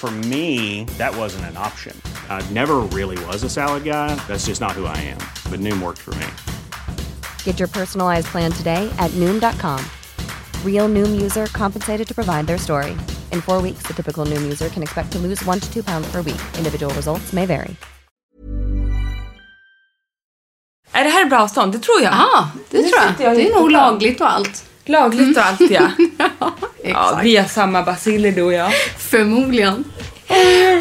For me, that wasn't an option. I never really was a salad guy. That's just not who I am. But Noom worked for me. Get your personalized plan today at Noom.com. Real Noom user compensated to provide their story. In four weeks, the typical Noom user can expect to lose one to two pounds per week. Individual results may vary. Är det här bra avstånd? Det tror jag. Ja, det Nu tror jag. sitter jag Det är jättebra. nog lagligt och allt. Lagligt och allt ja. ja, vi har samma basiller du och jag. Förmodligen.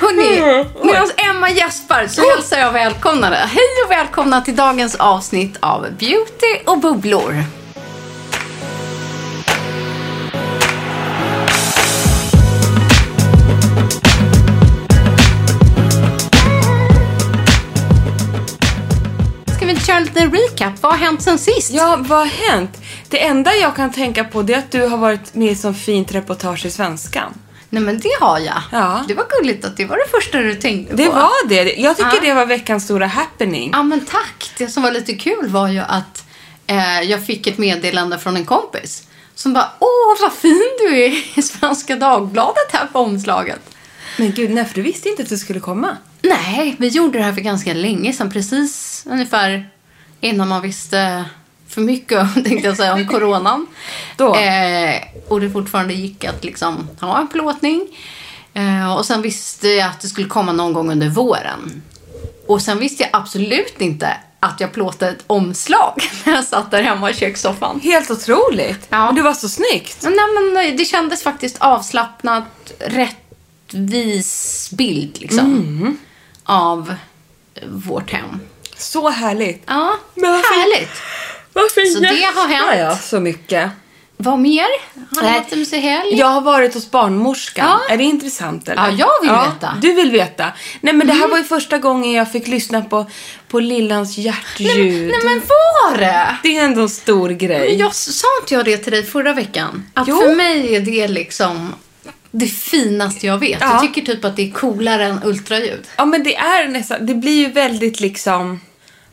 Hörrni, medan Emma gäspar så hälsar jag välkomnare. Hej och välkomna till dagens avsnitt av Beauty och bubblor. Ska vi köra en liten recap? Vad har hänt sen sist? Ja, vad har hänt? Det enda jag kan tänka på det är att du har varit med i så fint reportage i Svenskan. Nej men det har jag. Ja. Det var gulligt att det var det första du tänkte Det på. var det. Jag tycker Ja. det var veckans stora happening. Ja, men tack. Det som var lite kul var ju att eh, jag fick ett meddelande från en kompis som bara Åh, vad fin du är i Svenska Dagbladet här på omslaget. Men gud, nej, för du visste inte att du skulle komma. Nej, vi gjorde det här för ganska länge sedan. Precis ungefär innan man visste för mycket tänkte jag säga, om coronan. Då. Eh, och det fortfarande gick att liksom ha en plåtning. Eh, och sen visste jag att det skulle komma någon gång under våren. Och sen visste jag absolut inte att jag plåtade ett omslag när jag satt där hemma i kökssoffan. Helt otroligt. Ja. Men det var så snyggt. Men, nej, men det kändes faktiskt avslappnat, rättvis bild liksom. Av vårt hem. Så härligt. Ja, Men härligt. Vad fint. Så det har hänt. Ja, ja, så mycket. Vad mer? Har Nej. en mysig helg? Jag har varit hos barnmorskan. Ja. Är det intressant eller? Ja, jag vill veta. Mm. Du vill veta. Nej men det här var ju första gången jag fick lyssna på, på Lillans hjärtljud. Nej men var det? Det är ändå en stor grej. Men jag sa inte jag det till dig förra veckan? Att Jo. för mig är det liksom det finaste jag vet. Ja. Jag tycker typ att det är coolare än ultraljud. Ja men det är nästan, det blir ju väldigt liksom,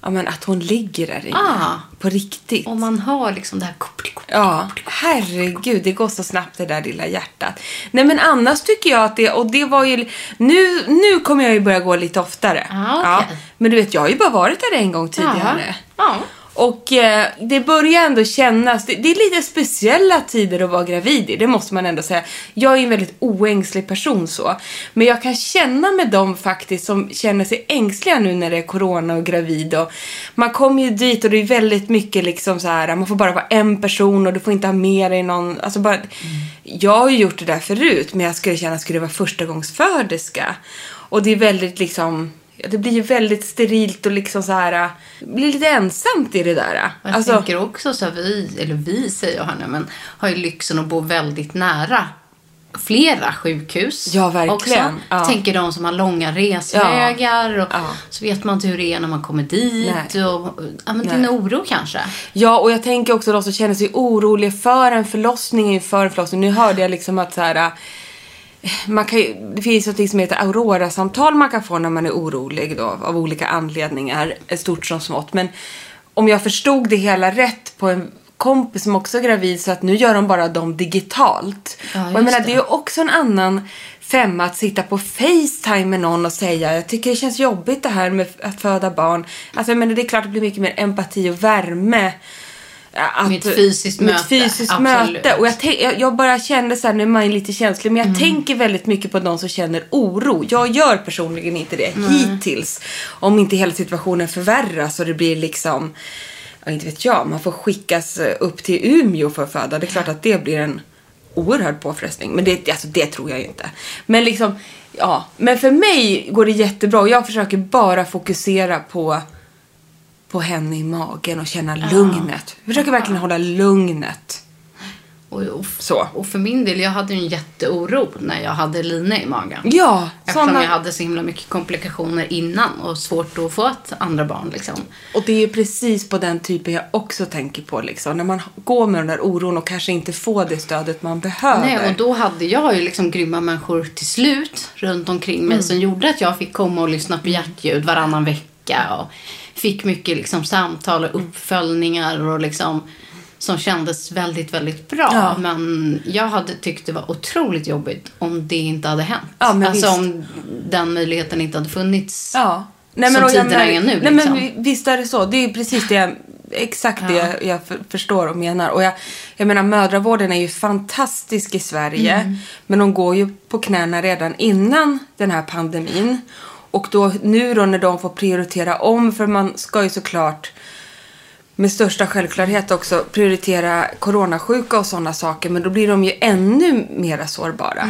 ja men att hon ligger där inne. Ah. På riktigt. Om man hör liksom det här. Ja, herregud, det går så snabbt det där lilla hjärtat. Nej men annars tycker jag att det, och det var ju, nu, nu kommer jag ju börja gå lite oftare. Ah, okej. men du vet, jag har ju bara varit där en gång tidigare. Ja. Och eh, det börjar ändå kännas, det, det är lite speciella tider att vara gravid i, det måste man ändå säga. Jag är en väldigt oängslig person så. Men jag kan känna med dem faktiskt som känner sig ängsliga nu när det är corona och gravid och man kommer ju dit och det är väldigt mycket liksom så här, man får bara vara en person och du får inte ha med dig någon, alltså bara, jag har ju gjort det där förut men jag skulle känna, skulle det vara förstagångsföderska. Och det är väldigt liksom, det blir ju väldigt sterilt och liksom så här, det blir lite ensamt i det där. Jag Alltså, tänker också så här, vi, eller vi säger jag nu, men har ju lyxen att bo väldigt nära flera sjukhus. Ja, verkligen. Också. Ja. Tänker de som har långa resvägar och Ja. så vet man inte hur det är när man kommer dit. Nej. Och, ja, men din oro kanske. Ja, och jag tänker också de som känner sig oroliga för en förlossning inför en förlossning. Nu hörde jag liksom att så här, eh, man kan, ju- det finns något som heter Aurora-samtal man kan få när man är orolig då, av olika anledningar, stort som smått. Men om jag förstod det hela rätt på en kompis som också är gravid så att nu gör de bara dem digitalt. Ja, och jag menar, det. det är ju också en annan femma att sitta på Facetime med någon och säga jag tycker det känns jobbigt det här med att föda barn. Alltså jag menar, det är klart det blir mycket mer empati och värme att, Med ett fysiskt med ett möte, fysiskt möte. Och jag, tänk, jag, jag bara kände så här, man är lite känslig, men jag Mm. tänker väldigt mycket på de som känner oro. Jag gör personligen inte det hittills. Om inte hela situationen förvärras och det blir liksom, ja, inte vet jag, man får skickas eh, upp till Umeå för att föda. Det är klart att det blir en oerhörd påfrestning. Men det, alltså, det tror jag ju inte. Men liksom, ja. Men för mig går det jättebra och jag försöker bara fokusera på på henne i magen och känna lugnet. Jag försöker verkligen hålla lugnet. Och, och, Så. och för min del, jag hade ju en jätteoro när jag hade Lina i magen. Ja, Eftersom såna... jag hade så himla mycket komplikationer innan och svårt att få ett andra barn liksom. Och det är precis på den typen jag också tänker på. Liksom. När man går med den där oron och kanske inte får det stödet man behöver. Nej, och då hade jag ju liksom grymma människor till slut runt omkring mig som gjorde att jag fick komma och lyssna på hjärtljud varannan vecka och fick mycket liksom samtal och uppföljningar och liksom som kändes väldigt, väldigt bra. Ja. Men jag hade tyckt det var otroligt jobbigt om det inte hade hänt. Ja, men alltså visst. om den möjligheten inte hade funnits. Ja. Nej, Som och jag tiderna är nu, Nej, liksom. men vi- visst är det så. Det är precis det jag, exakt det jag, jag för, förstår och menar. Och jag, jag menar, mödravården är ju fantastisk i Sverige. Mm. Men de går ju på knäna redan innan den här pandemin. Och då, nu då när de får prioritera om, för man ska ju såklart med största självklarhet också prioritera coronasjuka och sådana saker. Men då blir de ju ännu mera sårbara.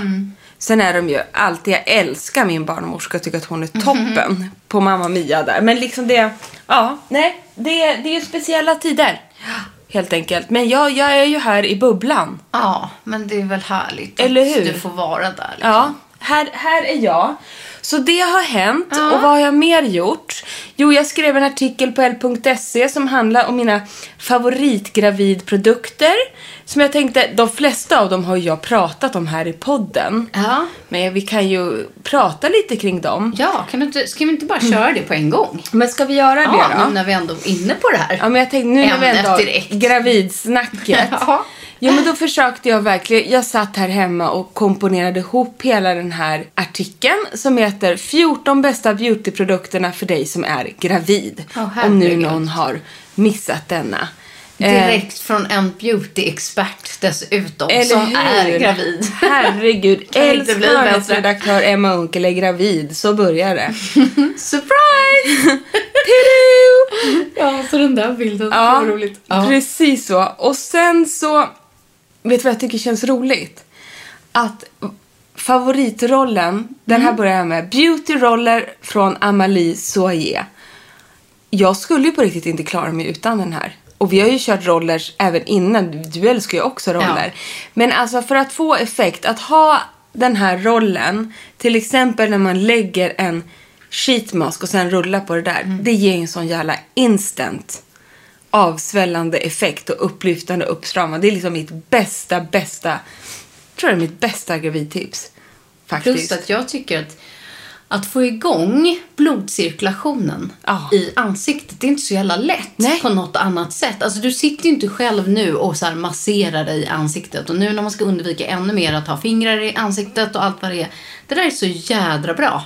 Sen är de ju alltid, jag älskar min barnmorska och tycker att hon är toppen på Mamma Mia där. Men liksom det, ja, nej, det, det är ju speciella tider. Helt enkelt. Men jag, jag är ju här i bubblan. Ja, men det är väl härligt Eller att hur? du får vara där. Liksom. Ja, här, här är jag. Så det har hänt. Och vad har jag mer gjort? Jo, jag skrev en artikel på l.se som handlar om mina favoritgravidprodukter. Som jag tänkte, de flesta av dem har jag pratat om här i podden. Ja. Men vi kan ju prata lite kring dem. Ja, kan du inte, ska vi inte bara köra det på en gång? Men ska vi göra Ja, det då? nu när vi ändå är inne på det här. Ja, men jag tänkte nu när vi ändå gravidsnacket. Jo, men då försökte jag verkligen. Jag satt här hemma och komponerade ihop hela den här artikeln som heter 14 bästa beautyprodukterna för dig som är gravid. Åh, Om nu någon har missat denna. Eh, Direkt från en beautyexpert dessutom, eller som hur? är gravid. Herregud. Bättre. redaktör Emma Unkel är gravid. Så börjar det. Surprise! Ja, så den där bilden. Ja, roligt. Ja. precis så. Och sen så, vet du vad jag tycker känns roligt? Att favoritrollen, den Mm. här börjar jag med. Beautyroller från Amalie Soyer. Jag skulle ju på riktigt inte klara mig utan den här. Och vi har ju kört rollers även innan. Du älskar ju också roller. Ja. Men alltså för att få effekt, att ha den här rollen, till exempel när man lägger en sheetmask och sen rullar på det där. Mm. Det ger en sån jävla instant avsvällande effekt och upplyftande och uppstramande. Det är liksom mitt bästa, bästa, jag tror det är mitt bästa gravidtips. Faktiskt. Plus att jag tycker att att få igång blodcirkulationen Ja. i ansiktet, det är inte så jävla lätt Nej. på något annat sätt. Alltså du sitter ju inte själv nu och så masserar dig i ansiktet. Och nu när man ska undvika ännu mer att ha fingrar i ansiktet och allt vad det är. Det där är så jädra bra.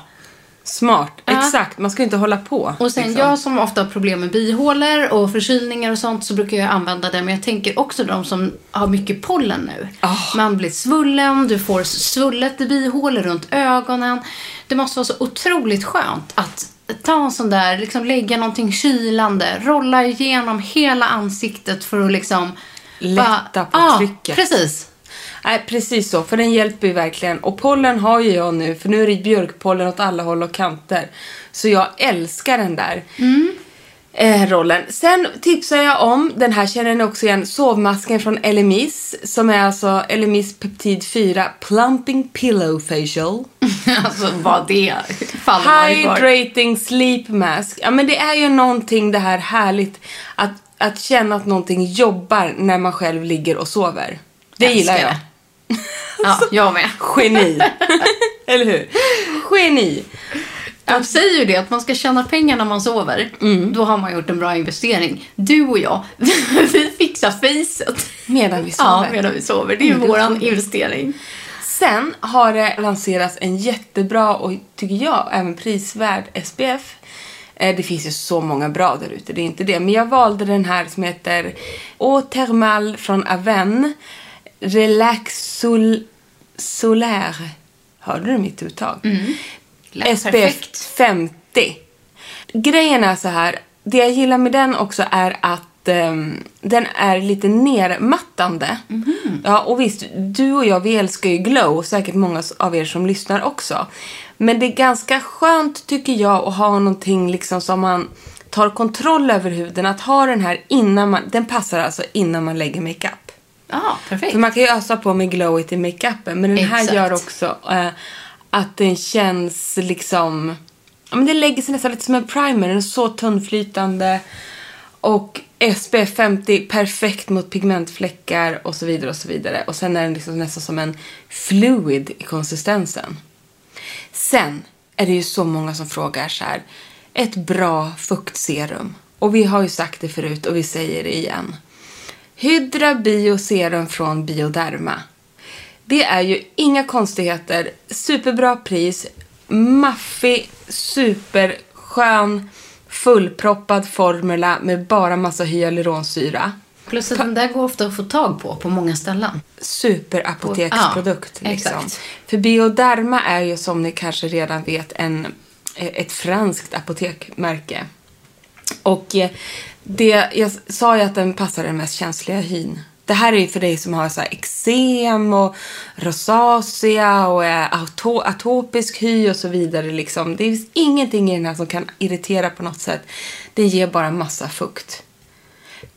Smart, Ja. exakt. Man ska inte hålla på. Och sen liksom. jag som ofta har problem med bihålor och förkylningar och sånt så brukar jag använda det. Men jag tänker också de som har mycket pollen nu. Ah. Man blir svullen, du får svullet i bihålor runt ögonen. Det måste vara så otroligt skönt att ta en sån där, liksom lägga någonting kylande, rolla igenom hela ansiktet för att liksom... Lätta bara- på Ja, trycket. precis. Nej, precis så. För den hjälper ju verkligen. Och pollen har ju jag nu. För nu är det björkpollen åt alla håll och kanter. Så jag älskar den där eh, rollen. Sen tipsar jag om, den här känner ni också igen, sovmasken från Elemis. Som är alltså Elemis Peptid 4 Plumping Pillow Facial. alltså vad det faller. Hydrating Sleep Mask. Ja men det är ju någonting det här härligt att, att känna att någonting jobbar när man själv ligger och sover. Det Älskar gillar jag. Ja, jag med. Geni. Eller hur? Geni. De säger ju det, att man ska tjäna pengar när man sover. Mm. Då har man gjort en bra investering. Du och jag, vi fixar facet. Medan vi Ja, sover. medan vi sover. Det är ju låter investering. Sen har det lanserats en jättebra och tycker jag även prisvärd SPF Eh, Det finns ju så många bra där ute, det är inte det. Men jag valde den här som heter Eau Thermal från Aven. Relax Sol Solaire. Hörde du mitt uttag? Lät SPF perfekt. 50. Grejen är så här. Det jag gillar med den också är att ehm, den är lite nermattande. Ja, och visst, du och jag vi älskar ju glow. Säkert många av er som lyssnar också. Men det är ganska skönt tycker jag att ha någonting liksom som man tar kontroll över huden. Att ha den här innan man, den passar alltså innan man lägger makeup. Ja, perfekt. För man kan ju ösa på med glow it i makeupen. Men den här Exakt. gör också eh, att den känns liksom... Ja, men den lägger sig nästan lite som en primer. Den är så tunnflytande. Och SPF 50 perfekt mot pigmentfläckar och så vidare och så vidare. Och sen är den liksom nästan som en fluid i konsistensen. Sen är det ju så många som frågar så här. Ett bra fuktserum. Och vi har ju sagt det förut och vi säger det igen. Hydra Bio Serum från Bioderma. Det är ju inga konstigheter. Superbra pris. Maffig, superskön, fullproppad formula med bara massa hyaluronsyra. Plus att den där går ofta att få tag på på många ställen. Superapoteksprodukt. Ja, liksom. exakt. För Bioderma är ju som ni kanske redan vet en, ett franskt apotekmärke. Och eh, det, jag sa ju att den passar den mest känsliga hyn. Det här är ju för dig som har så här eksem och rosacea och är ato- atopisk hy och så vidare. Liksom. Det finns ingenting i den här som kan irritera på något sätt. Det ger bara massa fukt.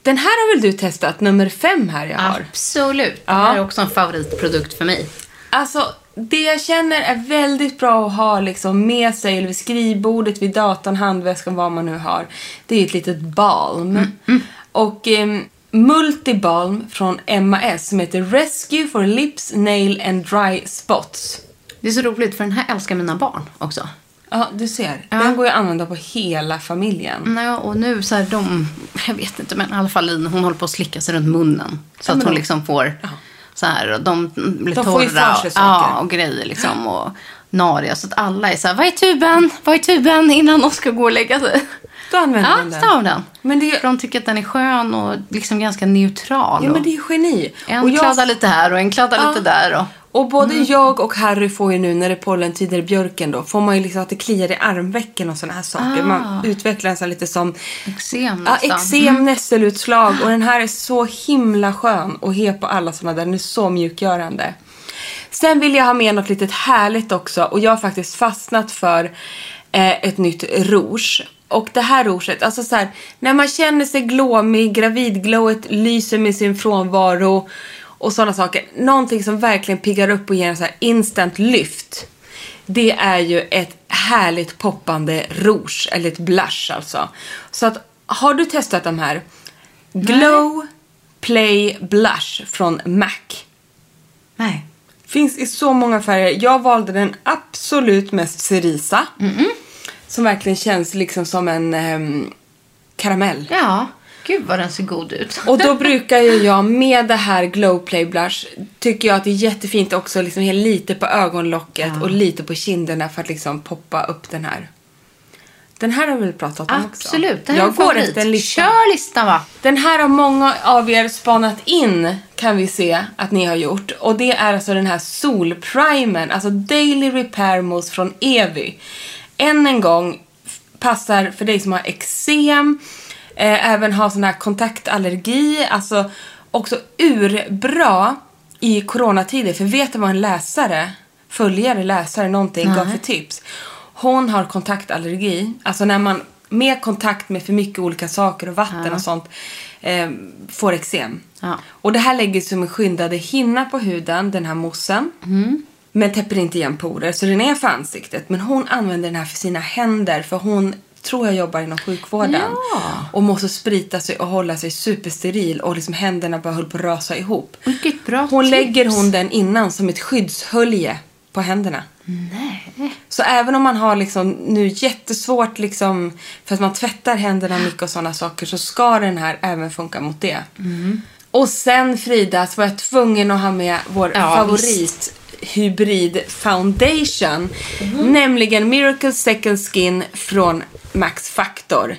Den här har väl du testat, nummer fem här jag har? Absolut. Det Ja. här är också en favoritprodukt för mig. Alltså, det jag känner är väldigt bra att ha liksom med sig eller vid skrivbordet, vid datorn, handväskan, vad man nu har. Det är ett litet balm. Och eh, Multibalm från MAS som heter Rescue for Lips, Nail and Dry Spots. Det är så roligt för den här älskar mina barn också. Ja, du ser. Den går ju att använda på hela familjen. Nej, och nu så här de, jag vet inte, men i alla fall hon håller på att slicka sig runt munnen. Så Ja, att hon de- liksom får så här, och de blir De torra. får ju för sig och, saker. ja, och grejer liksom. Och nariga. Så att alla är så här, vad är tuben? Vad är tuben? Innan de ska gå och lägga sig. Då använder Ja, man den. stav den. Men det är- För de tycker att den är skön och liksom ganska neutral. Ja, men det är geni. en Och jag- kladdar lite här och en kladdar Ja. lite där. Och, Och både Mm. jag och Harry får ju nu när det är pollentider i björken då, får man ju liksom att det kliar i armvecken och sådana här saker. Ah. Man sån lite som eksem ja, eksem, nässelutslag och den här är så himla skön och he på alla sådana där. Den är så mjukgörande. Sen vill jag ha med något litet härligt också och jag har faktiskt fastnat för eh, ett nytt rouge. Och det här rouget, alltså så här, när man känner sig glåmig, gravidglowet lyser med sin frånvaro och sådana saker. Någonting som verkligen piggar upp och ger en så här instant lyft. Det är ju ett härligt poppande rouge, eller ett blush alltså. Så att, har du testat de här? Glow Play Blush från MAC. Nej. Finns i så många färger. Jag valde den absolut mest cerisa. Som verkligen känns liksom som en ehm, karamell. Ja, gud vad den ser god ut. Och då brukar ju jag med det här Glow Play Blush tycker jag att det är jättefint också liksom lite på ögonlocket och lite på kinderna för att liksom poppa upp den här. Den här har vi väl pratat om också? Absolut, den är Jag en går favorit. efter en lista. Kör listan va? Den här har många av er spanat in kan vi se att ni har gjort. Och det är alltså den här solprimern, alltså Daily Repair Mousse från Evi. Än en gång passar för dig som har eksem, eh, även har sån här kontaktallergi, alltså också urbra i coronatider. För vet du vad en läsare, följare, läsare, någonting gav för tips? Hon har kontaktallergi, alltså när man med kontakt med för mycket olika saker och vatten och sånt eh, får eksem. Ja. Och det här lägger som en skyddande hinna på huden, den här moussen. Men täpper inte igen porer, så den är för ansiktet. Men hon använder den här för sina händer, för hon tror jag jobbar inom sjukvården. Ja. Och måste sprita sig och hålla sig supersteril och liksom händerna bara höll på att rasa ihop. Vilket bra Hon tips. lägger hon den innan som ett skyddshölje på händerna. Nej. Så även om man har liksom nu jättesvårt liksom för att man tvättar händerna mycket och sådana saker så ska den här även funka mot det. Och sen Frida så var jag tvungen att ha med vår Ja, favorit hybrid foundation. Nämligen Miracle Second Skin från Max Factor.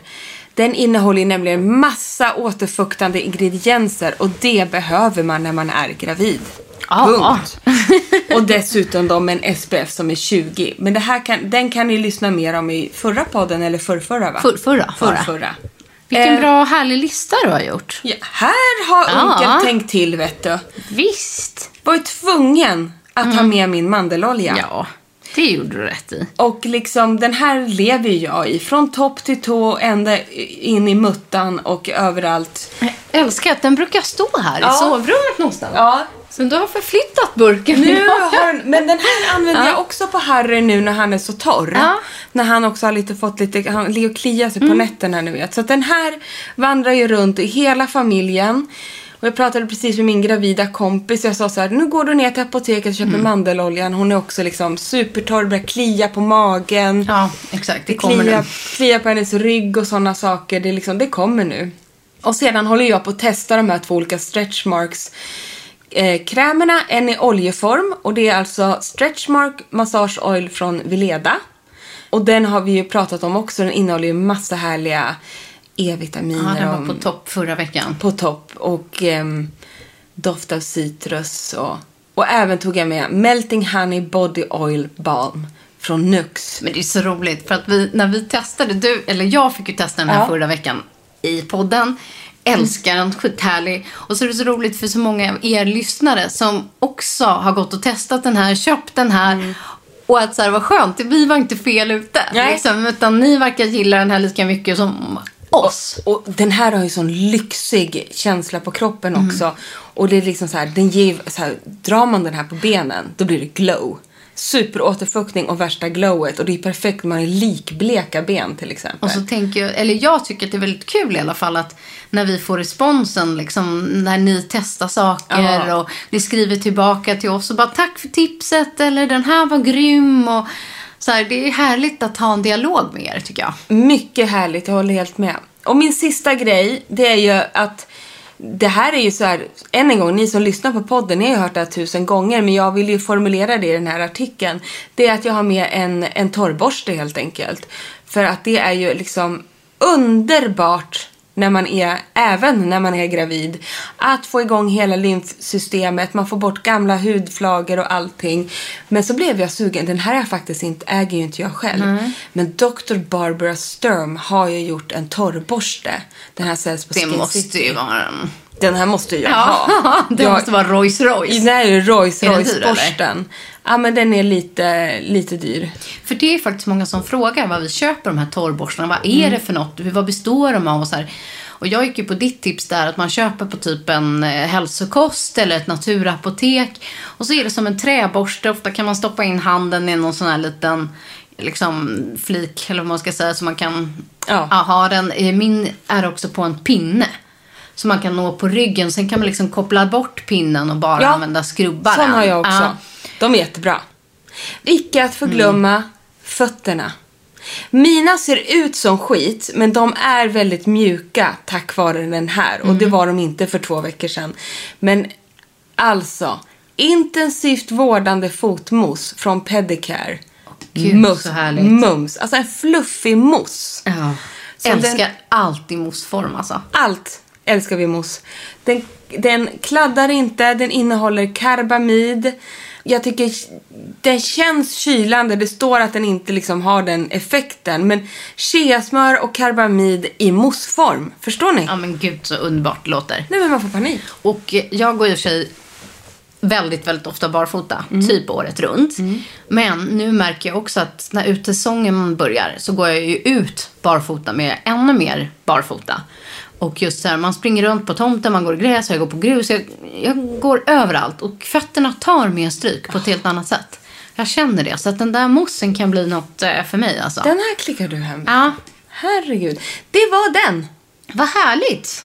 Den innehåller nämligen massa återfuktande ingredienser och det behöver man när man är gravid. Ja. Punkt. och dessutom då med en SPF som är 20. Men det här kan, den kan ni lyssna mer om i förra podden eller förrförra va? Förrförra, förra. Förrförra. Vilken Eh, bra härlig lista du har gjort. Ja, här har. Unkel tänkt till vet du. Visst. Var ju tvungen att ha med min mandelolja. Mm. Ja, det gjorde du rätt i. Och liksom den här lever jag i. Från topp till tå, ända in i muttan och överallt. Jag älskar att den brukar stå här Ja. i sovrummet någonstans. Ja, Så du har förflyttat burken. nu har men den här använder jag också på Harry nu när han är så torr. Ja. Mm. När han också har lite fått lite, han ligger och kliar sig på nätterna ni vet. Så den här vandrar ju runt i hela familjen. Och jag pratade precis med min gravida kompis. Jag sa så här, nu går du ner till apoteket och köper Mm. mandeloljan. Hon är också liksom supertorr, börjar klia på magen. Ja, exakt. Det Det kommer kliar, nu. kliar på hennes rygg och sådana saker. Det, är liksom, det kommer nu. Och sedan håller jag på att testa de här två olika stretchmarks eh, krämerna. En i oljeform och det är alltså stretchmark massage oil från Vileda. Och den har vi ju pratat om också. Den innehåller ju massa härliga Ja, E-vitaminer. den var på topp förra veckan. på topp och ehm, doft av citrus och, och även tog jag med Melting Honey Body Oil Balm från Nux. Men det är så roligt för att vi, när vi testade, du, eller jag fick ju testa den här Ja. förra veckan i podden. Älskar den, skithärlig. Och så är det så roligt för så många av er lyssnare som också har gått och testat den här, köpt den här. Och att så här, vad skönt, vi var inte fel ute. Nej. Liksom, utan ni verkar gilla den här lika mycket som oss. Och den här har ju sån lyxig känsla på kroppen Mm. också. Och det är liksom så här, den ger, så här, drar man den här på benen, då blir det glow. Superåterfuktning och värsta glowet. Och det är perfekt när man har likbleka ben till exempel. Och så tänker jag, eller jag tycker att det är väldigt kul i alla fall att när vi får responsen, liksom när ni testar saker Ja. och ni skriver tillbaka till oss och bara tack för tipset eller den här var grym och så här, det är härligt att ha en dialog med er tycker jag. Mycket härligt, jag håller helt med. Och min sista grej, det är ju att det här är ju så här, än en gång, ni som lyssnar på podden, ni har ju hört det här tusen gånger, men jag vill ju formulera det i den här artikeln. Det är att jag har med en, en torrborste helt enkelt. För att det är ju liksom underbart när man är, även när man är gravid, att få igång hela lymfsystemet, man får bort gamla hudflagor och allting. Men så blev jag sugen, den här är faktiskt inte, äger ju inte jag själv. Men Dr. Barbara Sturm har ju gjort en torrborste. Den här säljs på Det Skin måste City. ju vara en... Den här måste jag Ja, ha. det Jag- måste vara Rolls Royce. Den dyr, Royce-borsten. Ja, men den är lite, lite dyr. För det är faktiskt många som frågar vad vi köper de här torrborstarna. Vad är det för något? Vad består de av? Och, så här. och jag gick ju på ditt tips där att man köper på typ en eh, hälsokost eller ett naturapotek. Och så är det som en träborste. Ofta kan man stoppa in handen i någon sån här liten liksom, flik, eller vad man ska säga, så man kan Ja. ha den. Eh, Min är också på en pinne. Så man kan nå på ryggen. Sen kan man liksom koppla bort pinnen och bara Ja, använda skrubbaren. Sån har jag också. De är jättebra. Icke att förglömma Mm. fötterna. Mina ser ut som skit, men de är väldigt mjuka tack vare den här. Och Mm. det var de inte för två veckor sedan. Men alltså, intensivt vårdande fotmos från Pedicare. Gud, så härligt. Mums. Alltså en fluffig mousse. Ja. Så Älskar den- alltid mousseform alltså. Allt älskar vi mousse. Den, den kladdar inte, den innehåller karbamid. Jag tycker den känns kylande. Det står att den inte liksom har den effekten. Men cheasmör och karbamid i mousseform. Förstår ni? Ja men gud så underbart låter. Nej men man får panik. Och jag går i och för sig väldigt, väldigt ofta barfota. Typ året runt. Men nu märker jag också att när utesäsongen börjar så går jag ju ut barfota med ännu mer barfota. Och just så här, man springer runt på tomten, man går i gräs, jag går på grus. Jag, jag går överallt och fötterna tar mer stryk på ett helt annat sätt. Jag känner det. Så att den där mossen kan bli något eh, för mig alltså. Den här klickar du hem. Ja, Herregud. Det var den. vad härligt.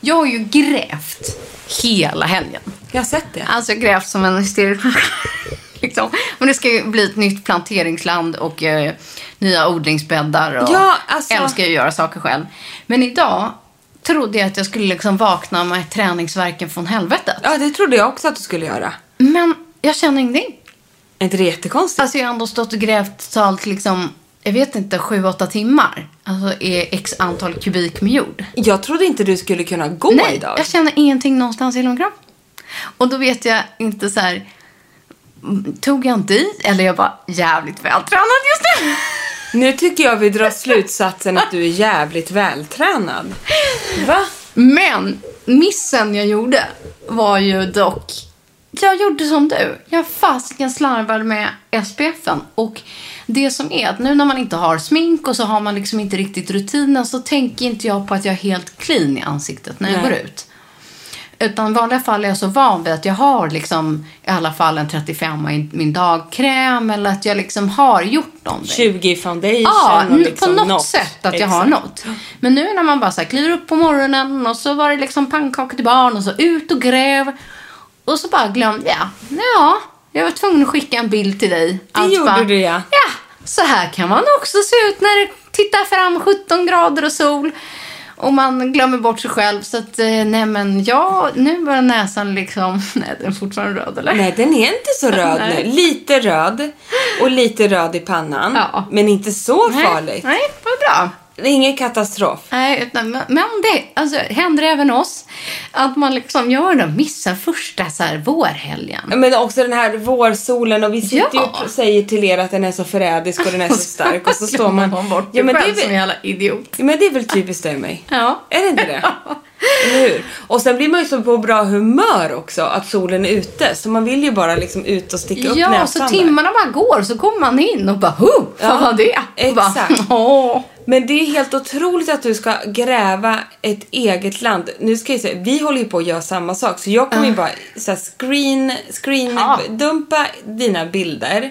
Jag har ju grävt hela helgen. Jag har sett det. Alltså grävt som en hysteriker. liksom. Men det ska ju bli ett nytt planteringsland och eh, nya odlingsbäddar. Och Ja, alltså- älskar ju att göra saker själv. Men idag trodde jag att jag skulle liksom vakna med träningsverken från helvetet. Ja, det trodde jag också att du skulle göra. Men jag känner ingenting. Är inte det jättekonstigt? Alltså jag har ändå stått och grävt totalt liksom, jag vet inte, sju, åtta timmar. Alltså i x antal kubik med jord. jag trodde inte du skulle kunna gå Nej, idag. jag känner ingenting någonstans i kropp. Och då vet jag inte så här, mm, tog jag inte i? Eller jag var jävligt vältränad just nu. Nu tycker jag vi drar slutsatsen att du är jävligt vältränad. Va? Men missen jag gjorde var ju dock... Jag gjorde som du. Jag fasiken slarvade med SPFen. Och det som är att nu när man inte har smink och så har man liksom inte riktigt rutinen så tänker inte jag på att jag är helt clean i ansiktet när jag Nej. går ut. Utan i vanliga fall är jag så van vid att jag har liksom i alla fall en 35 i min dagkräm eller att jag liksom har gjort någonting. 20 i foundation Ja, och liksom på något, något. sätt att jag har Exakt. något. Men nu när man bara så här kliver upp på morgonen och så var det liksom pannkakor till barn och så ut och gräv. Och så bara glömde jag. Ja, jag var tvungen att skicka en bild till dig. Det gjorde du, ja. Ja, så här kan man också se ut när det tittar fram 17 grader och sol. Och man glömmer bort sig själv. Så att, eh, nej men ja, nu börjar näsan liksom... Nej, den är fortfarande röd eller? Nej, den är inte så röd nu. Lite röd och lite röd i pannan. Ja. Men inte så Nej, farligt. Nej, vad bra. Det är ingen katastrof. Nej, utan, men det alltså, händer även oss att man liksom gör det, missar första så här, vårhelgen. Men också den här vårsolen och vi sitter ju Ja. och säger till er att den är så förrädisk och den är så stark och så står man... man bort ja, men det är själv som en väl, jävla idiot. ja, men det är väl typiskt dig och mig? Ja. Är det inte det? Eller hur? Och sen blir man ju så på bra humör också att solen är ute. Så man vill ju bara liksom ut och sticka upp Ja, näsan så där. timmarna bara går så kommer man in och bara, huh, vad Ja, var det? exakt. Bara, Åh. Men det är helt otroligt att du ska gräva ett eget land. Nu ska jag säga, vi håller ju på att göra samma sak. Så jag kommer ju bara så här, screen, screen Ja. dumpa dina bilder.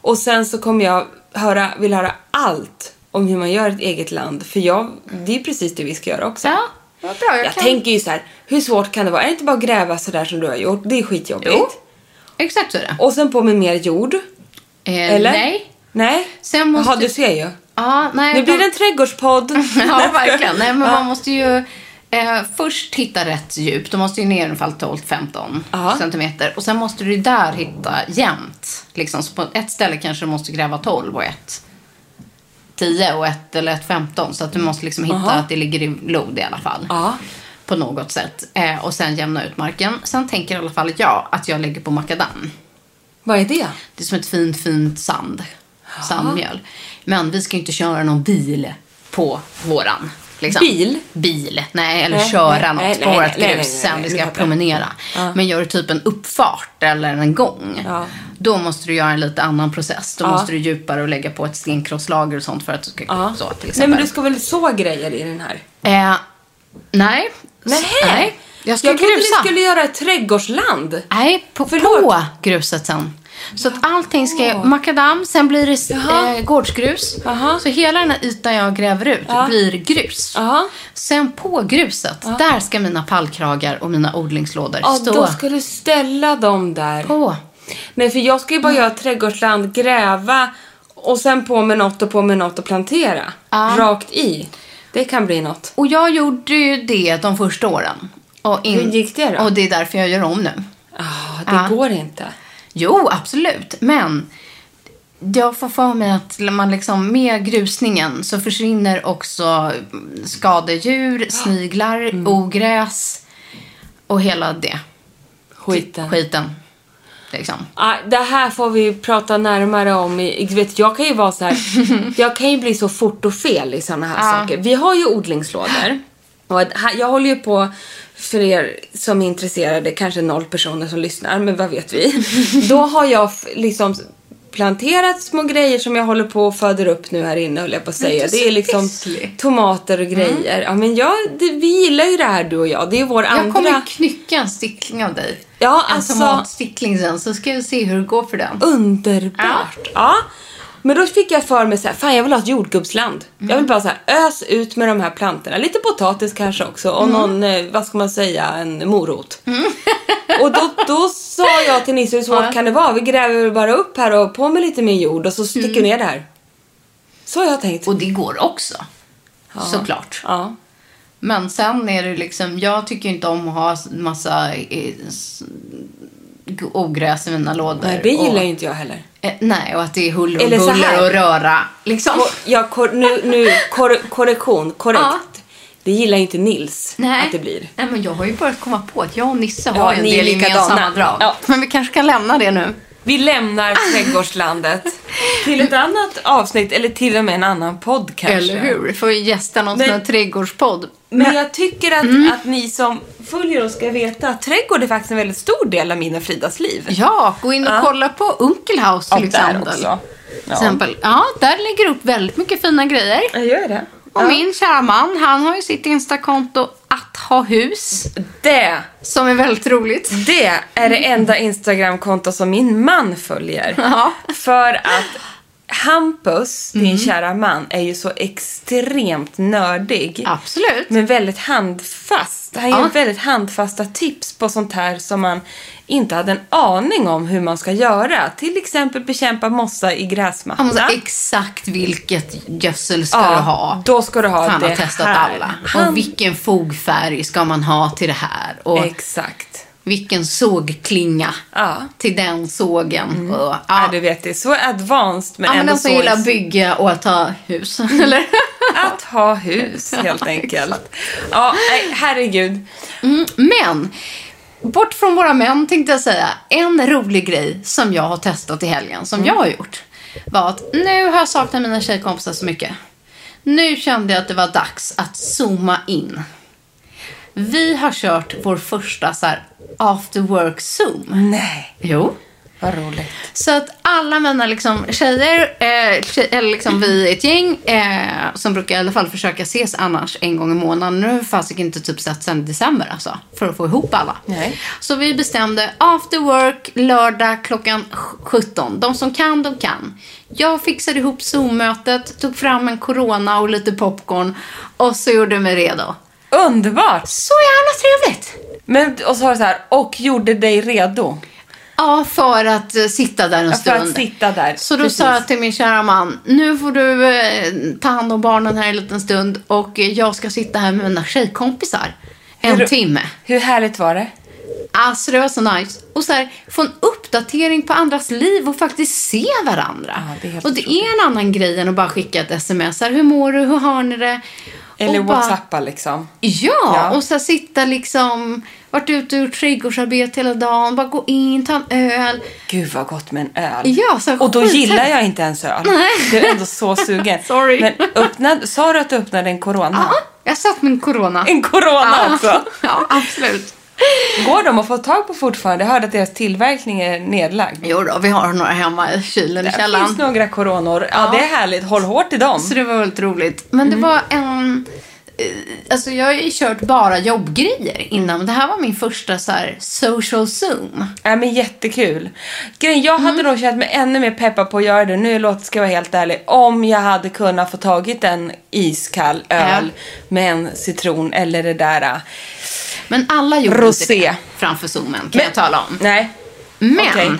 Och sen så kommer jag höra, vill höra allt om hur man gör ett eget land. För jag, det är precis det vi ska göra också. Ja, bra. Jag, Jag kan... tänker ju så här, hur svårt kan det vara? Är det inte bara att gräva sådär som du har gjort? Det är skitjobbigt. Jo. Exakt så är det. Och sen på med mer jord. Eh, Eller? Nej. Nej? Sen måste- Jaha, du ser ju. Ja, nej. Nu blir det en trädgårdspodd. Ja, verkligen. Nej, men man måste ju eh, först hitta rätt djup. Du måste ju ner fall 12-15 Ja. centimeter. Och sen måste du där hitta jämnt. Liksom, på ett ställe kanske du måste gräva 12 och ett 10 och ett eller ett 15. Så att du måste liksom hitta Aha. att det ligger i lod i alla fall. Ja. På något sätt. Eh, och sen jämna ut marken. Sen tänker i alla fall jag att jag lägger på makadam. Vad är det? Det är som ett fint, fint sand. sandmjöl. Men vi ska ju inte köra någon bil på våran. Liksom. Bil? Bil. Nej, eller Nej, köra nej, något nej, på nej, vårt nej, nej, grus nej, sen nej, vi ska jag. promenera. Ja. Men gör du typ en uppfart eller en gång. Ja. Då måste du göra en lite annan process. Då Ja. måste du djupare och lägga på ett stenkrosslager och sånt för att du ska Ja. så till Nej, exempel. men du ska väl så grejer i den här? eh, nej. Nej. nej. Jag ska Jag trodde grusa. ni skulle göra ett trädgårdsland. Nej, på, Förlåt. på gruset sen. Så att allting ska... Makadam, sen blir det Jaha. eh, gårdsgrus. Jaha. Så hela den här ytan jag gräver ut Ja. blir grus. Ja. Sen på gruset, där ska mina pallkragar och mina odlingslådor Ja, stå. då ska du ställa dem där. På. Nej, för jag ska ju bara göra ett trädgårdsland, gräva och sen på med något och på med något och plantera. Ja. Rakt i. Det kan bli något. Och jag gjorde ju det de första åren. Och in... Hur gick det då? Och det är därför jag gör om nu. Ah, det Ja. går inte. Jo, absolut. Men jag får för mig att man liksom, med grusningen så försvinner också skadedjur, sniglar, Mm. ogräs och hela det. Skiten. Skiten. Liksom. Ah, det här får vi prata närmare om. Du vet, jag kan ju vara så här, jag kan ju bli så fort och fel i såna här Ja. saker. Vi har ju odlingslådor. Och jag håller ju på, för er som är intresserade, kanske noll personer som lyssnar, men vad vet vi? Då har jag liksom planterat små grejer som jag håller på och föder upp nu här inne höll jag på att säga. Det är liksom fisslig. tomater och grejer. Ja men jag, det, vi gillar ju det här du och jag. Det är vår Jag andra... kommer knycka en stickling av dig. Ja, en alltså- tomatstickling sen, så ska vi se hur det går för den. Underbart! Ja. Men då fick jag för mig så här, fan jag vill ha ett jordgubbsland. Jag vill bara så här, ös ut med de här plantorna. Lite potatis kanske också och någon, eh, vad ska man säga, en morot. Och då, då sa jag till Nisse, hur svårt Ja. kan det vara? Vi gräver bara upp här och på med lite mer jord och så sticker vi ner det här. Så har jag tänkt. Och det går också. Såklart. Ja. Men sen är det liksom, jag tycker inte om att ha massa eh, ogräs i mina lådor. Nej, det gillar och, inte jag heller. eh, Nej, och att det är huller och Eller buller och röra. Liksom. Jag, kor, nu, nu kor, korrektion, korrekt. Ja. Det gillar inte Nils Nej. att det blir. Nej, men jag har ju börjat komma på att jag och Nisse Ja, har ju en del gemensamma drag. Ja. Men vi kanske kan lämna det nu. Vi lämnar trädgårdslandet till ett annat avsnitt eller till och med en annan podd kanske. Eller hur? Vi får gästa någon Men- sån här trädgårdspodd. Men jag tycker att, Mm. att ni som följer oss ska veta att trädgård är faktiskt en väldigt stor del av min och Fridas liv. Ja, gå in och Ja. kolla på Unkelhaus till Ja, där exempel. också. Till exempel. Ja, där lägger upp väldigt mycket fina grejer. Jag gör det. Och min kära man, han har ju sitt Instakonto ha hus. Det, Som är väldigt roligt. det är det enda Instagramkonto som min man följer. Ja. För att Hampus, din kära man, är ju så extremt nördig. Absolut. Men väldigt handfast. Han ger Ja. väldigt handfasta tips på sånt här som man inte hade en aning om hur man ska göra. Till exempel bekämpa mossa i gräsmattan. måste exakt vilket gödsel ska Ja, du ha. då ska du ha Han det har testat här. alla. Han- Och vilken fogfärg ska man ha till det här? Och Exakt. vilken sågklinga Ja. till den sågen. Och, Ja. ja. du vet, det är så advanced men Ja, men ändå den som så... gillar bygga och att ha hus. Eller? Att ha hus, helt enkelt. Ja, herregud. Mm, men, bort från våra män tänkte jag säga. En rolig grej som jag har testat i helgen, som jag har gjort, var att nu har jag saknat mina tjejkompisar så mycket. Nu kände jag att det var dags att zooma in. Vi har kört vår första så här after work zoom. Nej, Jo. Vad roligt. Så att alla mina liksom, tjejer, eh, tjej, eller liksom vi är ett gäng eh, som brukar i alla fall försöka ses annars en gång i månaden. Nu har fasiken inte typ sett sen december alltså, för att få ihop alla. Nej. Så vi bestämde after work lördag klockan 17. De som kan, de kan. Jag fixade ihop Zoom-mötet, tog fram en corona och lite popcorn och så gjorde mig redo. Underbart! Så jävla trevligt! Men, och så har du så här, och gjorde dig redo. Ja, för att eh, sitta där en Ja, stund. För att sitta där. Så då Precis. sa jag till min kära man, nu får du eh, ta hand om barnen här en liten stund och eh, jag ska sitta här med mina tjejkompisar en Hur- timme. Hur härligt var det? Alltså det var så nice. Och så här, få en uppdatering på andras liv och faktiskt se varandra. Ja, det och det är en annan grej än att bara skicka ett sms. Här, hur mår du? Hur har ni det? Eller och bara- whatsappa liksom. Ja, Ja. och så sitta liksom, varit ute och gjort trädgårdsarbete hela dagen, bara gå in, ta en öl. Gud vad gott med en öl. Ja, så och då gillar jag inte ens öl. Nej. Du är ändå så sugen. Sorry. Men öppnad, sa du att du öppnade en corona? Ja, jag satt med en corona. En corona Ja. också? Ja, absolut. Går de att få tag på fortfarande? Jag hörde att deras tillverkning är nedlagd. Jo då, vi har några hemma i kylen i Det källaren. finns några coronor. Ja, Ja. det är härligt. Håll hårt i dem. Så det var väldigt roligt. Men det var en... eh, Alltså jag har ju kört bara jobbgrejer innan. Det här var min första så här social zoom. Ja, men jättekul. Grejen, jag hade nog känt mig ännu mer peppad på att göra det. Nu ska jag vara helt ärlig. Om jag hade kunnat få tagit en iskall öl med en citron eller det där. Men alla gjorde Rosé. inte det framför zoomen kan Men- jag tala om. Nej. Men Okej.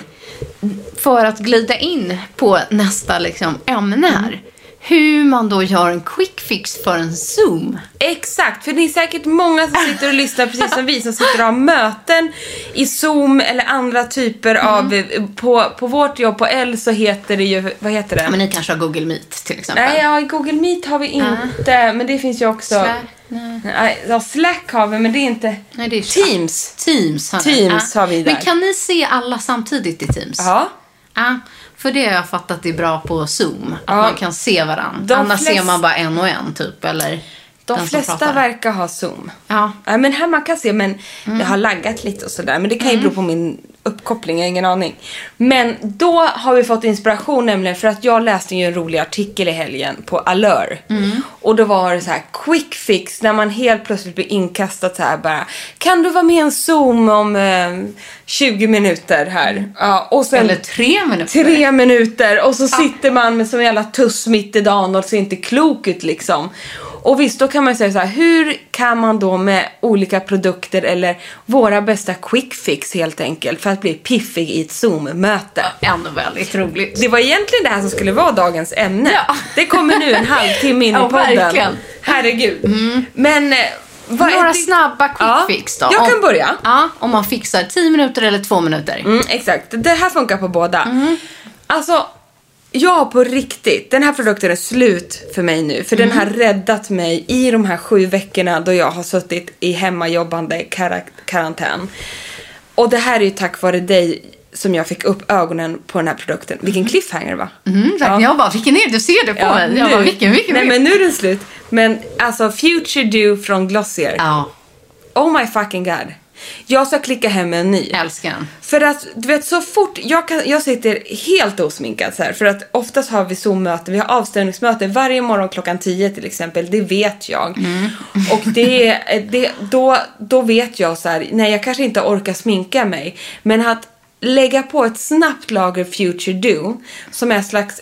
för att glida in på nästa liksom, ämne här. Hur man då gör en quick fix för en zoom. Exakt, för det är säkert många som sitter och lyssnar precis som vi som sitter och har möten i Zoom eller andra typer av... eh, På, på vårt jobb på L så heter det ju, vad heter det? Men ni kanske har Google Meet till exempel. Nej, ja, Google Meet har vi inte, men det finns ju också... Slack? Nej. Ja, Slack har vi, men det är inte... Nej, det är Teams. Teams har. Teams har vi där. Men kan ni se alla samtidigt i Teams? Ja. Ja, för det har jag fattat är bra på Zoom. Att Ja. man kan se varandra. De Annars flest- ser man bara en och en typ. Eller De den flesta verkar ha Zoom. Ja. Ja, men här man kan se, men Mm. det har laggat lite och sådär. Men det kan ju bero på min uppkoppling, jag har ingen aning. Men då har vi fått inspiration nämligen för att jag läste ju en rolig artikel i helgen på Allure. Mm. Och då var det så här quick fix när man helt plötsligt blir inkastad så här bara. Kan du vara med i en Zoom om eh, 20 minuter här? Ja, och sen, Eller tre minuter. Tre minuter och så sitter man med som en jävla tuss mitt i dagen och ser inte klok ut liksom. Och visst, då kan man säga så här, hur kan man då med olika produkter eller våra bästa quick fix helt enkelt för att bli piffig i ett Zoom-möte? Ändå väldigt roligt. Det var egentligen det här som skulle vara dagens ämne. Ja. Det kommer nu en halvtimme in i Ja, podden. verkligen. Herregud. Men... eh, Några snabba quick Ja, fix då. Jag Om- kan börja. Ja, om man fixar 10 minuter eller 2 minuter. Mm, exakt. Det här funkar på båda. Mm. Alltså, jag på riktigt, den här produkten är slut för mig nu. För den Mm. har räddat mig i de här sju veckorna då jag har suttit i hemmajobbande kara- karantän. Och det här är ju tack vare dig som jag fick upp ögonen på den här produkten. Vilken cliffhanger va? Mm, verkligen. Jag bara, vilken är det? Du ser det på mig. Jag nu. bara, vilken, vilken, Nej men nu är den slut. Men alltså Future Dew från Glossier. Ja, Oh my fucking god. Jag ska klicka hem en ny. älskar. För att du vet så fort, jag, kan, jag sitter helt osminkad så här, för att oftast har vi Zoom-möten, vi har avstämningsmöten varje morgon klockan 10 till exempel, det vet jag. Och det, det, då, då vet jag så här, nej jag kanske inte orkar sminka mig, men att lägga på ett snabbt lager Future Dew som är en slags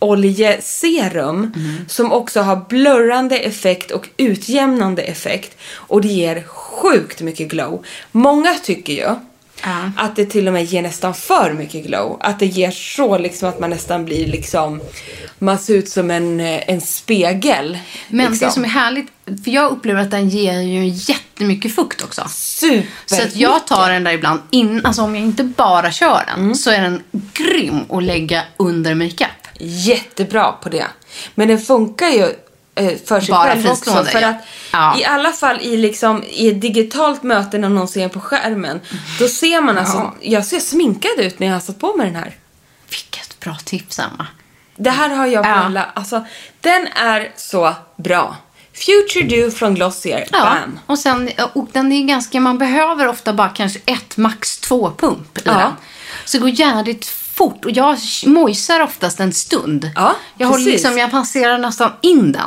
hybridoljeserum som också har blurrande effekt och utjämnande effekt och det ger sjukt mycket glow. Många tycker ju Ja. att det till och med ger nästan för mycket glow. Att det ger så liksom att man nästan blir liksom, man ser ut som en, eh, en spegel. Men liksom. det som är härligt, för jag upplever att den ger ju jättemycket fukt också. Super Så att jag tar den där ibland, in, alltså om jag inte bara kör den, så är den grym att lägga under makeup. Jättebra på det. Men den funkar ju eh, för sig Bara själv också. För ja. att Ja. i alla fall i, liksom, i ett digitalt möte när någon ser på skärmen. Då ser man alltså, jag ser sminkad ut när jag har satt på mig den här. Vilket bra tips, Emma. Det här har jag på Ja. alla. Alltså, den är så bra. Future Dew från Glossier. Ja, Bam. och, sen, och den är ganska, man behöver ofta bara kanske ett, max två pump i Ja. den. Så det går jävligt fort och jag mojsar oftast en stund. Ja, jag, håller precis. liksom, jag passerar nästan in den.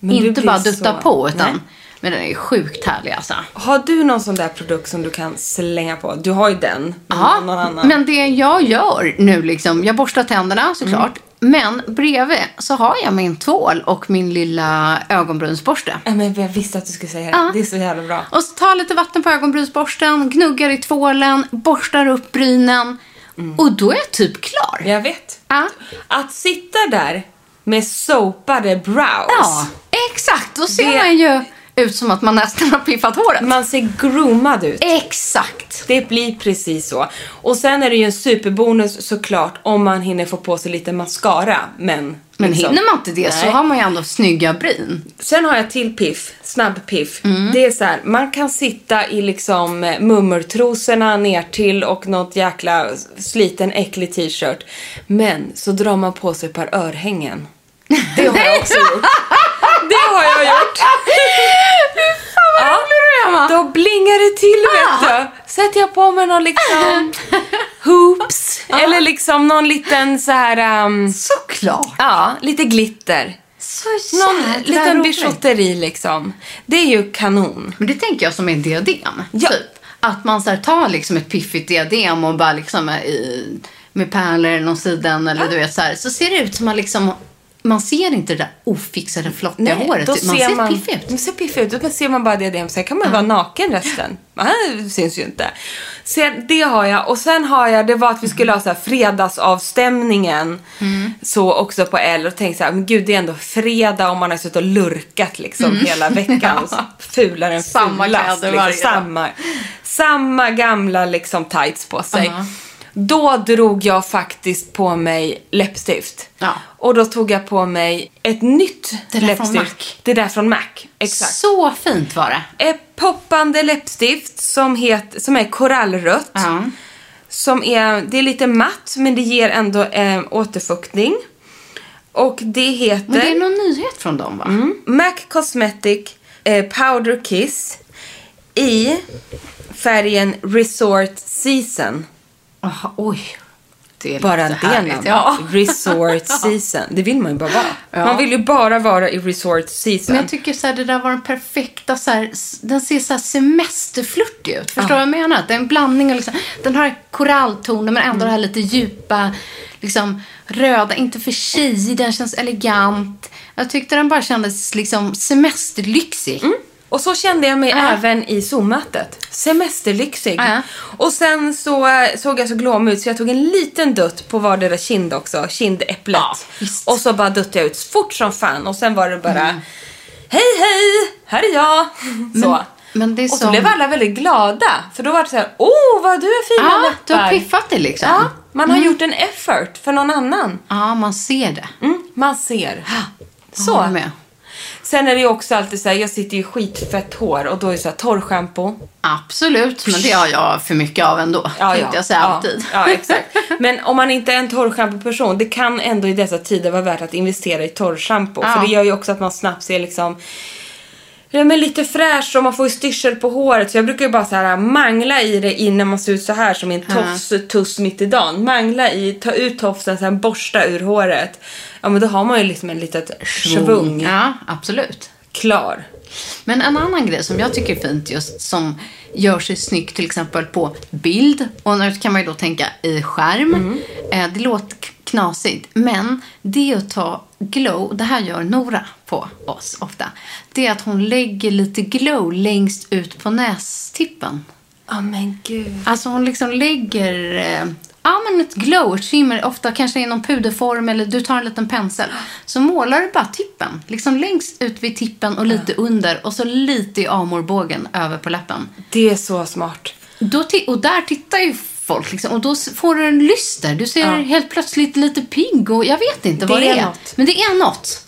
Ja, Inte bara dutta så- på utan, Nej. men den är sjukt härlig alltså. Har du någon sån där produkt som du kan slänga på? Du har ju den. Ja, någon annan. men det jag gör nu liksom, jag borstar tänderna såklart. Men bredvid så har jag min tvål och min lilla ögonbrynsborste. Ja, men jag visste att du skulle säga det. Ja. Det är så jävla bra. Och så tar lite vatten på ögonbrynsborsten, gnuggar i tvålen, borstar upp brynen. Och då är jag typ klar. Jag vet. Ja. Att sitta där med soapade brows. Ja, exakt. Då ser Det- man ju ut som att man nästan har piffat håret. Man ser groomad ut. Exakt. Det blir precis så. Och sen är det ju en superbonus såklart om man hinner få på sig lite mascara. Men Men liksom. hinner man inte det så Nej. har man ju ändå snygga bryn. Sen har jag till piff, snabb piff. Mm. Det är så här, man kan sitta i liksom eh, mummertrosorna ner till och något jäkla sliten äcklig t-shirt. Men så drar man på sig ett par örhängen. Det har jag också gjort. Det har jag gjort. Ja, då blingar det till vet du. Sätter jag på mig någon liksom hoops eller liksom någon liten så här um, Såklart. ja, lite glitter. Så Någon liten bijouteri liksom. Det är ju kanon. Men det tänker jag som är diadem. Ja. Typ. Att man så här, tar liksom ett piffigt diadem och bara liksom i, med pärlor eller någon sidan eller du vet så här. Så ser det ut som man liksom man ser inte det där ofixade flottiga håret. då man ser man, piffig ut. Man ser piffig ut. Då ser man bara diadem. Sen kan man ju vara naken resten. Det syns ju inte. Sen, det har jag. Och sen har jag, det var att vi skulle ha så här fredagsavstämningen. Mm. Så också på L. Och tänkte så här, men gud det är ändå fredag och man har suttit och lurkat liksom hela veckan. Fulare än Mm. Samma fulast. liksom. samma, samma gamla liksom tights på sig. Ja. Då drog jag faktiskt på mig läppstift. Ja. Och då tog jag på mig ett nytt Det där läppstift. från Mac. Det där från Mac. Exakt. Så fint var det. Ett poppande läppstift som, het, som är korallrött. Ja. Som är, det är lite matt men det ger ändå eh, återfuktning. Och det heter Men det är någon nyhet från dem va? mm, Mac Cosmetic eh, Powder Kiss i färgen Resort Season. Aha, oj. Bara det namnet. Ja. Resort Season. Det vill man ju bara vara. Ja. Man vill ju bara vara i Resort Season. Men jag tycker så här, det där var den perfekta, så här, den ser så här semesterflörtig ut. Förstår du vad jag menar? Det är en blandning av liksom, den har koralltoner men ändå det här lite djupa, liksom röda, inte för tjejig, den känns elegant. Jag tyckte den bara kändes liksom semesterlyxig. Och så kände jag mig Ja. även i Zoom-mötet. Semesterlyxig. Ja. Och sen så såg jag så glåmig ut så jag tog en liten dutt på vardera kind också. Kindäpplet. Ja, och så bara duttade jag ut fort som fan. Och sen var det bara Mm. Hej hej! Här är jag! så. Men det är och så som- blev alla väldigt glada. För då var det så här, åh vad du har fina Ja, du har läppar. piffat det liksom. Ja, man har gjort en effort för någon annan. Ja, man ser det. Mm, man ser. Så. Med. Sen är det ju också alltid så här, jag sitter ju skitfett hår och då är det så här torrschampo. Absolut, men det har jag för mycket av ändå. Ja, tänkte jag säga ja, alltid. Ja, exakt. Men om man inte är en torrschampo-person, det kan ändå i dessa tider vara värt att investera i torrschampo. Ja. För det gör ju också att man snabbt ser liksom Ja, men lite fräsch och man får ju styrsel på håret. Så jag brukar ju bara så här mangla i det innan man ser ut så här som en tofs-tuss mitt i dagen. Mangla i, ta ut tofsen, sen borsta ur håret. Ja men då har man ju liksom en litet svung Ja, absolut. klar. Men en annan grej som jag tycker är fint just som gör sig snyggt till exempel på bild och nu kan man ju då tänka i skärm. Mm. Eh, det låter knasigt men det att ta glow, det här gör Nora på oss ofta. Det är att hon lägger lite glow längst ut på nästippen. Ja men gud. Alltså hon liksom lägger eh, ja, men ett glow, ett shimmer, ofta kanske i någon puderform eller du tar en liten pensel. Så målar du bara tippen, liksom längst ut vid tippen och lite under och så lite i amorbågen över på läppen. Det är så smart. Då och där tittar ju folk liksom, och då får du en lyster. Du ser helt plötsligt lite pigg och jag vet inte vad Det det är är. Men det är något.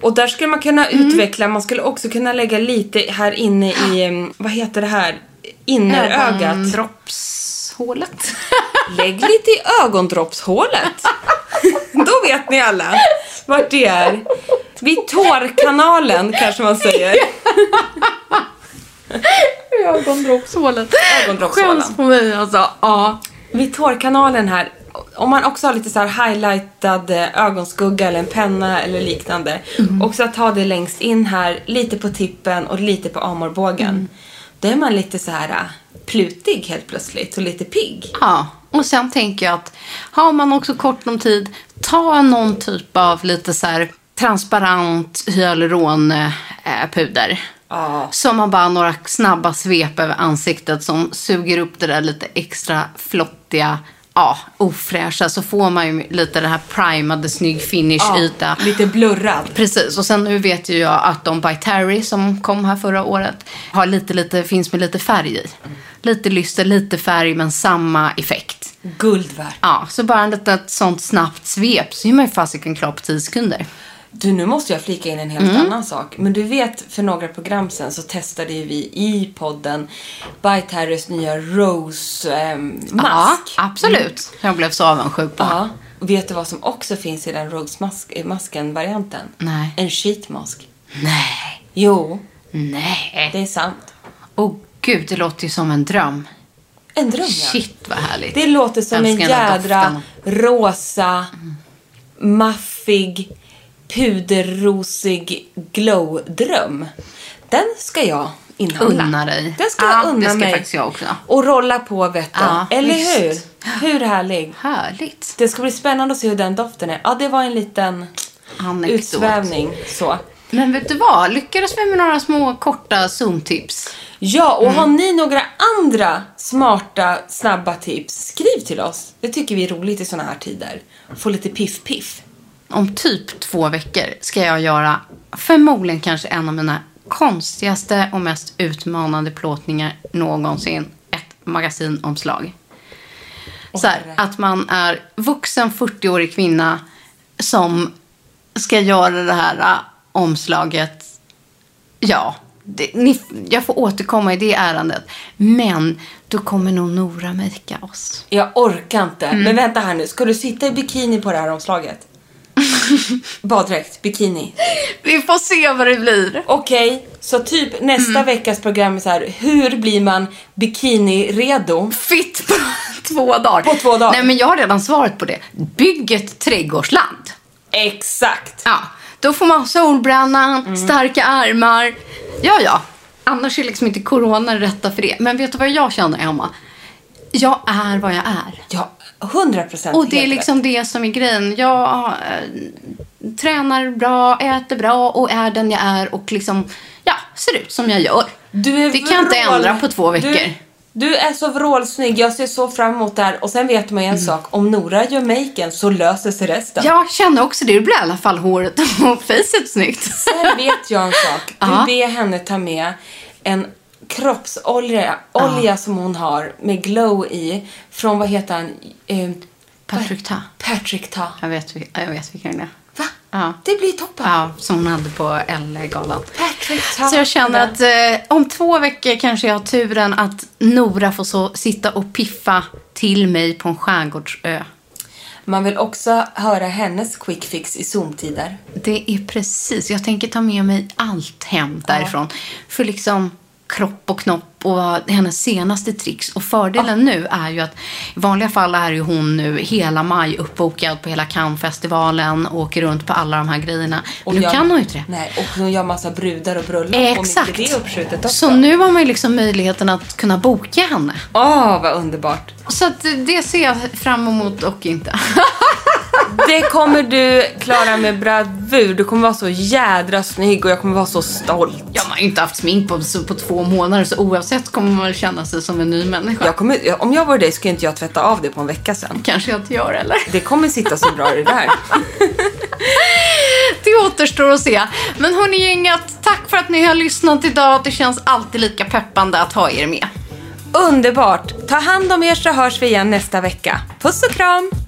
Och där skulle man kunna Mm. utveckla, man skulle också kunna lägga lite här inne i, vad heter det här, innerögat. Ögondroppshålet. Lägg lite i ögondroppshålet. Då vet ni alla vart det är. Vid tårkanalen kanske man säger. Ögondroppshålet. Ögondroppshålan. Skäms på mig alltså. Ja. Vid tårkanalen här, om man också har lite så här highlightad eh, ögonskugga eller en penna eller liknande. Också att ta det längst in här, lite på tippen och lite på amorbågen. Då är man lite så här eh, plutig helt plötsligt och lite pigg. Ja, och sen tänker jag att har man också kort om tid, ta någon typ av lite så här transparent hyaluronpuder. Ja. Som man bara några snabba svep över ansiktet som suger upp det där lite extra flottiga, ja, ofräscha. Så får man ju lite det här primade, snygg finish-yta. Lite blurrad. Precis, och sen nu vet ju jag att de by Terry som kom här förra året har lite, lite, finns med lite färg i. Lite lyster, lite färg men samma effekt. Guld värt. Ja, så bara ett litet sånt snabbt svep så är man ju fasiken klar på 10 sekunder. Du, nu måste jag flika in en helt Mm. annan sak. Men du vet, för några program sen så testade ju vi i podden Bite Harrys nya Rose-mask. Ja, absolut. Jag blev så avundsjuk på. Ja. Vet du vad som också finns i den Rose-masken-varianten? Nej. En sheetmask. Nej. Jo, Nej. det är sant. Åh gud, det låter ju som en dröm. En dröm, ja. Shit vad härligt. Det låter som en Älskar där jädra doften. rosa, maffig, puderrosig glow-dröm. Den ska jag innehålla. Unna dig. Den ska Ja, jag unna det ska mig. faktiskt jag också. Och rolla på vet du. Ja, Eller visst. hur? Hur härlig? Härligt. Det ska bli spännande att se hur den doften är. Ja, det var en liten Anekdot. utsvävning. Så. Men vet du vad? Lyckades vi med några små korta Zoom-tips? Ja, och Mm. har ni några andra smarta, snabba tips, skriv till oss. Det tycker vi är roligt i såna här tider. Få lite piff-piff. Om typ två veckor ska jag göra förmodligen kanske en av mina konstigaste och mest utmanande plåtningar någonsin. Ett magasinomslag. Så här, att man är vuxen 40-årig kvinna som ska göra det här äh, omslaget. Ja, det, ni, jag får återkomma i det ärendet. Men då kommer nog Nora makea oss. Jag orkar inte. Mm. Men vänta här nu. Ska du sitta i bikini på det här omslaget? Baddräkt, bikini. Vi får se vad det blir. Okej, okay, så typ nästa mm. veckas program är så här, hur blir man bikini-redo? Fitt på två dagar. På två dagar. Nej men jag har redan svaret på det. Bygg ett trädgårdsland. Exakt. Ja, då får man solbränna, mm. starka armar. Ja, ja. Annars är liksom inte corona rätta för det. Men vet du vad jag känner, Emma? Jag är vad jag är. Jag 100 procent. Och det är liksom rätt. det som är grejen. Jag äh, tränar bra, äter bra och är den jag är och liksom, ja, ser ut som jag gör. det kan jag inte ändra på två veckor. Du, du är så vrålsnygg. Jag ser så fram emot det här. Och sen vet man ju en mm. sak. Om Nora gör maken så löser sig resten. Jag känner också det. Det blir i alla fall håret och fejset snyggt. Sen vet jag en sak. Du ber henne ta med en kroppsolja olja som hon har med glow i. Från, vad heter han? Eh, Patrick Ta. Patrick Ta. Jag vet, jag vet vilken det är. Va? Ja. Det blir toppen. Ja, som hon hade på L-galan. Ta. Så jag känner att eh, om två veckor kanske jag har turen att Nora får så sitta och piffa till mig på en skärgårdsö. Man vill också höra hennes quick fix i Zoom-tider. Det är precis, jag tänker ta med mig allt hem därifrån. För liksom kropp och knopp och hennes senaste tricks. Och fördelen nu är ju att i vanliga fall är ju hon nu hela maj uppbokad på hela Cannes-festivalen och åker runt på alla de här grejerna. Och nu gör- kan hon ju inte det. Nej, och hon gör massa brudar och bröllop. Exakt. Och mycket det uppskjutet också. Så nu har man ju liksom möjligheten att kunna boka henne. Åh, vad underbart. Så att det ser jag fram emot och inte. Det kommer du klara med bravur. Du kommer vara så jädra snygg och jag kommer vara så stolt. Jag har ju inte haft smink på, på två månader så oavsett kommer man väl känna sig som en ny människa. Jag kommer, om jag var dig skulle inte jag tvätta av det på en vecka sen. Kanske jag inte gör eller? Det kommer sitta så bra det där. Det återstår att se. Men hörni gänget, tack för att ni har lyssnat idag. Det känns alltid lika peppande att ha er med. Underbart! Ta hand om er så hörs vi igen nästa vecka. Puss och kram!